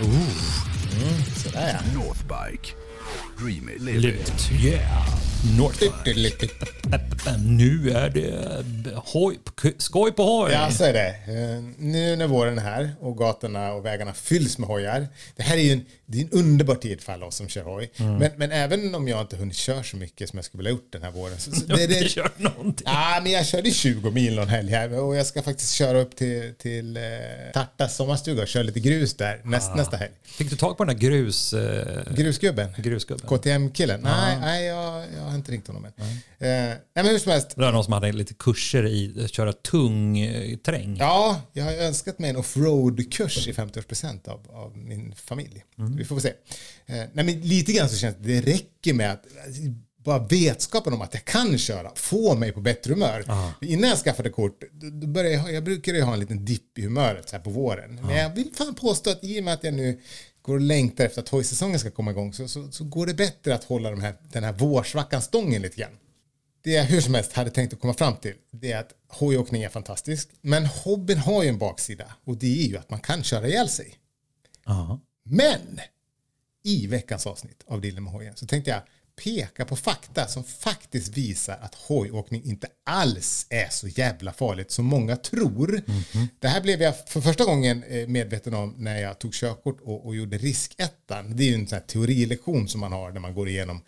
Mm, sådär ja. Northbike. Dream it, live, Live it. it, yeah. Northbike. Nu är det hoj, skoj på hoj. Ja, så är det. Eh, Nu när våren är här och gatorna och vägarna fylls med hojar. Det här är ju en, det är en underbar tid för alla oss som kör hoj. Mm. Men, men även om jag inte hunnit köra så mycket som jag skulle vilja gjort den här våren. Så, så har det, inte det, kört någonting. Ja, men jag körde 20 mil någon helg här och jag ska faktiskt köra upp till, till eh, Tartas sommarstuga och köra lite grus där näst, nästa helg. Fick du tag på den där grus... Eh, Grusgubben? grusgubben? KTM-killen? Nej, nej jag, jag har inte ringt honom än. Eh, nej, men hur som helst. Det var någon som hade lite kurser i att köra tung eh, terräng. Ja, jag har önskat mig en offroad-kurs i 50-årspresent av, av min familj. Vi får se. Eh, nej, men lite grann så känns det, det räcker med att bara vetskapen om att jag kan köra får mig på bättre humör. Innan jag skaffade kort, då, började jag, jag brukade ju ha en liten dipp i humöret så här på våren. Men jag vill fan påstå att i och med att jag nu går och längtar efter att hojsäsongen ska komma igång så, så, så går det bättre att hålla de här, den här vårsvackan stången lite grann det jag hur som helst hade tänkt att komma fram till det är att hojåkning är fantastisk. Men hobbyn har ju en baksida och det är ju att man kan köra ihjäl sig. Ja. Men i veckans avsnitt av Dille med hojen så tänkte jag peka på fakta som faktiskt visar att hojåkning inte alls är så jävla farligt som många tror. Det här blev jag för första gången eh, medveten om när jag tog körkort och, och gjorde riskettan. Det är ju en sån teorilektion som man har när man går igenom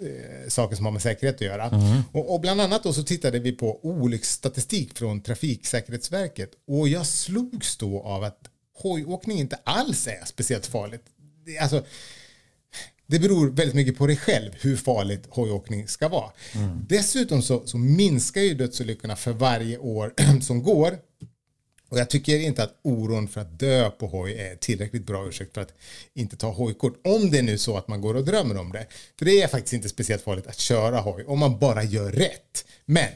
eh, saker som har med säkerhet att göra. Och, och bland annat då så tittade vi på olycksstatistik från Trafiksäkerhetsverket och jag slogs då av att hojåkning inte alls är speciellt farligt. Det, alltså, det beror väldigt mycket på dig själv hur farligt hojåkning ska vara. Dessutom så, så minskar ju dödsolyckorna för varje år som går. Och jag tycker inte att oron för att dö på hoj är tillräckligt bra ursäkt för att inte ta hojkort. Om det är nu så att man går och drömmer om det. För det är faktiskt inte speciellt farligt att köra hoj om man bara gör rätt. Men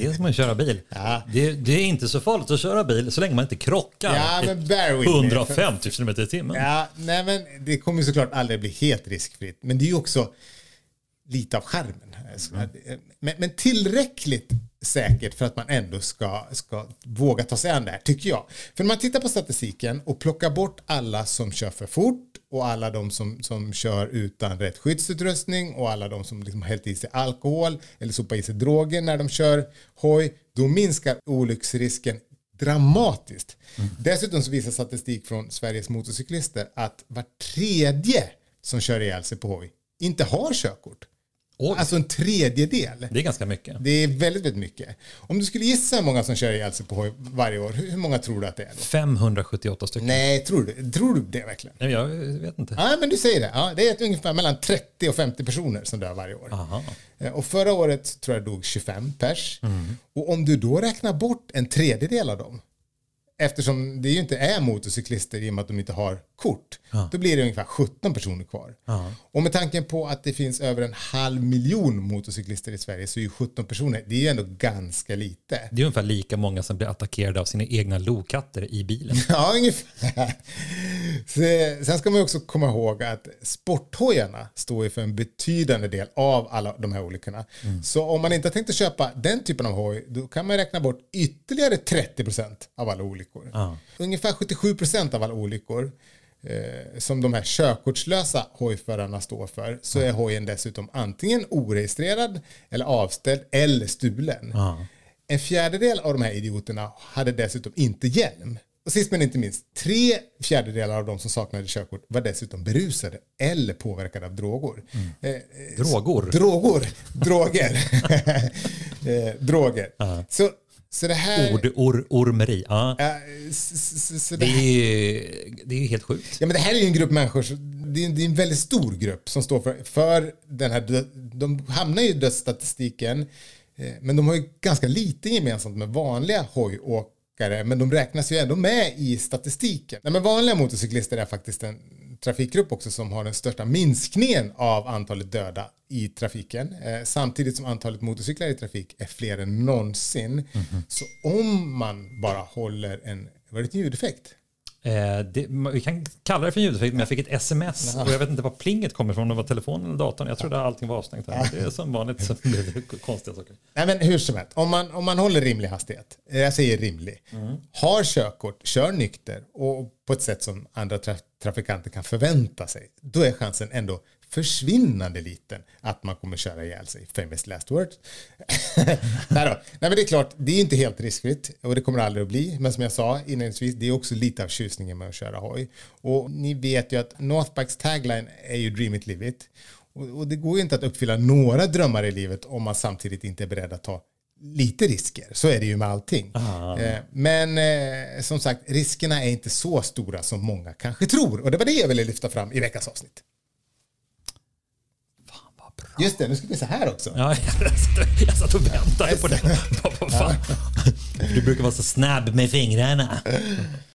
det är som att köra bil. Ja. Det, det är inte så farligt att köra bil så länge man inte krockar. Ja, men bear with me. 150 km i timmen. Ja, nej men det kommer såklart aldrig bli helt riskfritt. Men det är ju också lite av charmen. Men, men tillräckligt säkert för att man ändå ska, ska våga ta sig an det här, tycker jag. För när man tittar på statistiken och plockar bort alla som kör för fort och alla de som, som kör utan rätt skyddsutrustning och alla de som liksom hällt i sig alkohol eller sopat i sig droger när de kör hoj, då minskar olycksrisken dramatiskt. Dessutom så visar statistik från Sveriges motorcyklister att var tredje som kör ihjäl sig på hoj inte har körkort. Oj. Alltså en tredjedel. Det är ganska mycket. Det är väldigt, väldigt mycket. Om du skulle gissa hur många som kör ihjäl sig på hoj varje år, hur många tror du att det är? Då? 578 stycken. Nej, tror du, tror du det verkligen? Nej, Jag vet inte. Ja, men du säger det. Ja, det är ett ungefär mellan 30 och 50 personer som dör varje år. Aha. Eh, Och förra året tror jag dog 25 pers. Och om du då räknar bort en tredjedel av dem, eftersom det ju inte är motorcyklister i och med att de inte har kort, då blir det ungefär 17 personer kvar. Och med tanken på att det finns över en halv miljon motorcyklister i Sverige så är ju 17 personer, det är ju ändå ganska lite. Det är ungefär lika många som blir attackerade av sina egna lokatter i bilen. Ja, ungefär. Sen ska man ju också komma ihåg att sporthojarna står ju för en betydande del av alla de här olyckorna. Så om man inte har tänkt att köpa den typen av hoj, då kan man räkna bort ytterligare 30% av alla olyckor. Ungefär 77% av alla olyckor eh, som de här körkortslösa hojförarna står för, så är hojen dessutom antingen oregistrerad eller avställd eller stulen. En fjärdedel av de här idioterna hade dessutom inte hjälm. Och sist men inte minst, tre fjärdedelar av de som saknade körkort var dessutom berusade eller påverkade av droger. Eh, eh, Droger? Droger. Droger. eh, droger. Så, så det här... Ord, or, ormeri. Ja. så Det det, är, det är helt sjukt. ja, men det här är ju en grupp människor, det är, en- det är en väldigt stor grupp som står för, för den här, de hamnar ju i dödsstatistiken, eh, men de har ju ganska lite gemensamt med vanliga hojåkare, men de räknas ju ändå med i statistiken. Nej, men vanliga motorcyklister är faktiskt en trafikgrupp också som har den största minskningen av antalet döda i trafiken, eh, samtidigt som antalet motorcyklar i trafik är fler än någonsin. Så om man bara håller en, var det en ljudeffekt? Eh, det, vi kan kalla det för ljudeffekt, men jag fick ett sms och jag vet inte var plinget kommer ifrån. Om det var telefonen eller datorn. Jag trodde allting var avstängt. Här. Det är som vanligt så blir det konstiga saker. Nej, men hur som helst, om man, om man håller rimlig hastighet, eh, jag säger rimlig, har körkort, kör nykter och på ett sätt som andra tra trafikanter kan förvänta sig, då är chansen ändå försvinnande liten att man kommer köra ihjäl sig. Famous last word Nej, då. Nej, men det är klart, det är inte helt riskfritt och det kommer det aldrig att bli. Men som jag sa inledningsvis, det är också lite av tjusningen med att köra hoj. Och ni vet ju att Northbikes tagline är ju Dream it, live it. Och, och det går ju inte att uppfylla några drömmar i livet om man samtidigt inte är beredd att ta lite risker. Så är det ju med allting. Eh, men eh, som sagt, riskerna är inte så stora som många kanske tror. Och det var det jag ville lyfta fram i veckans avsnitt. Fan vad bra. Just det, nu ska vi se här också. Ja, jag, satt och väntade på det. Du brukar vara så snabb med fingrarna.